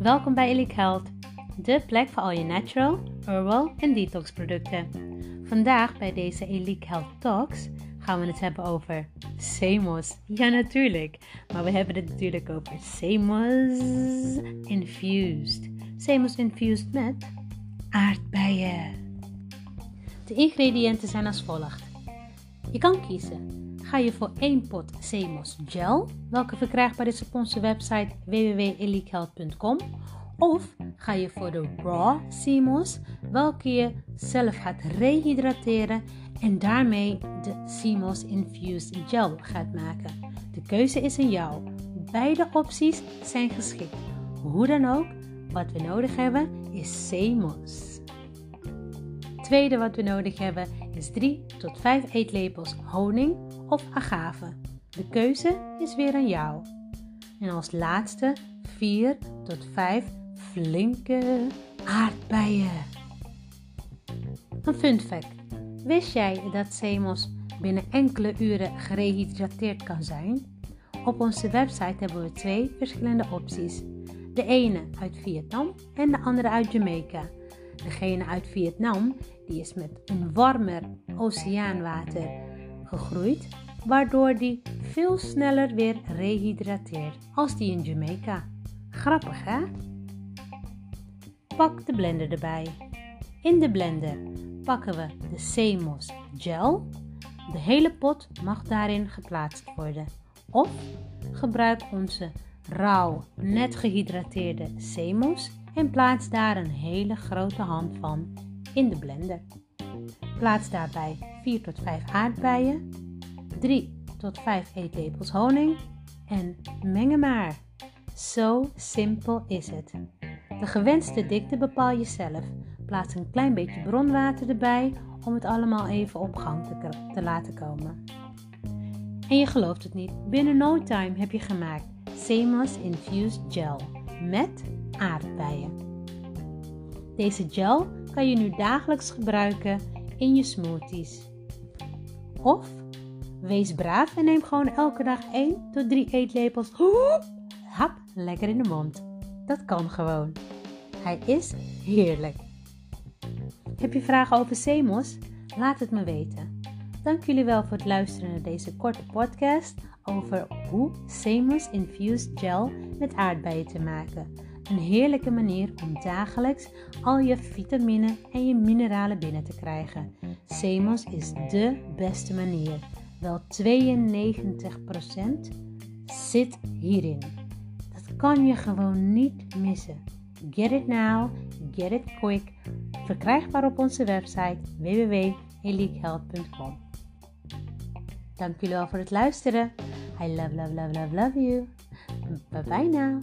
Welkom bij Elite Health, de plek voor al je natural, herbal en detox producten. Vandaag bij deze Elite Health Talks gaan we het hebben over Semos. Ja, natuurlijk. Maar we hebben het natuurlijk over Semos Infused. Semos Infused met aardbeien. De ingrediënten zijn als volgt. Je kan kiezen. Ga je voor één pot Semos Gel, welke verkrijgbaar is op onze website www.elitehealth.com. Of ga je voor de Raw Semos, welke je zelf gaat rehydrateren en daarmee de Semos Infused Gel gaat maken. De keuze is aan jou. Beide opties zijn geschikt. Hoe dan ook, wat we nodig hebben is Semos. Tweede wat we nodig hebben is 3 tot 5 eetlepels honing of agave. De keuze is weer aan jou. En als laatste 4 tot 5 flinke aardbeien. Een fun fact. Wist jij dat Semos binnen enkele uren gerehydrateerd kan zijn? Op onze website hebben we twee verschillende opties. De ene uit Vietnam en de andere uit Jamaica. Degene uit Vietnam die is met een warmer oceaanwater gegroeid, waardoor die veel sneller weer rehydrateert als die in Jamaica. Grappig hè? Pak de blender erbij. In de blender pakken we de Semos gel. De hele pot mag daarin geplaatst worden. Of gebruik onze rauw, net gehydrateerde Semos en plaats daar een hele grote hand van in de blender. Plaats daarbij 4 tot 5 aardbeien, 3 tot 5 eetlepels honing en mengen maar. Zo simpel is het. De gewenste dikte bepaal je zelf. Plaats een klein beetje bronwater erbij om het allemaal even op gang te, te laten komen. En je gelooft het niet, binnen no time heb je gemaakt Semos Infused Gel met aardbeien. Deze gel kan je nu dagelijks gebruiken in je smoothies. Of wees braaf en neem gewoon elke dag 1 tot 3 eetlepels hap lekker in de mond. Dat kan gewoon. Hij is heerlijk. Heb je vragen over Semos? Laat het me weten. Dank jullie wel voor het luisteren naar deze korte podcast over hoe Semos Infused Gel met aardbeien te maken. Een heerlijke manier om dagelijks al je vitamine en je mineralen binnen te krijgen. Semos is de beste manier. Wel 92% zit hierin. Dat kan je gewoon niet missen. Get it now, get it quick. Verkrijgbaar op onze website www.elitehealth.com. Dank jullie wel voor het luisteren. I love, love, love, love, love you. Bye bye now.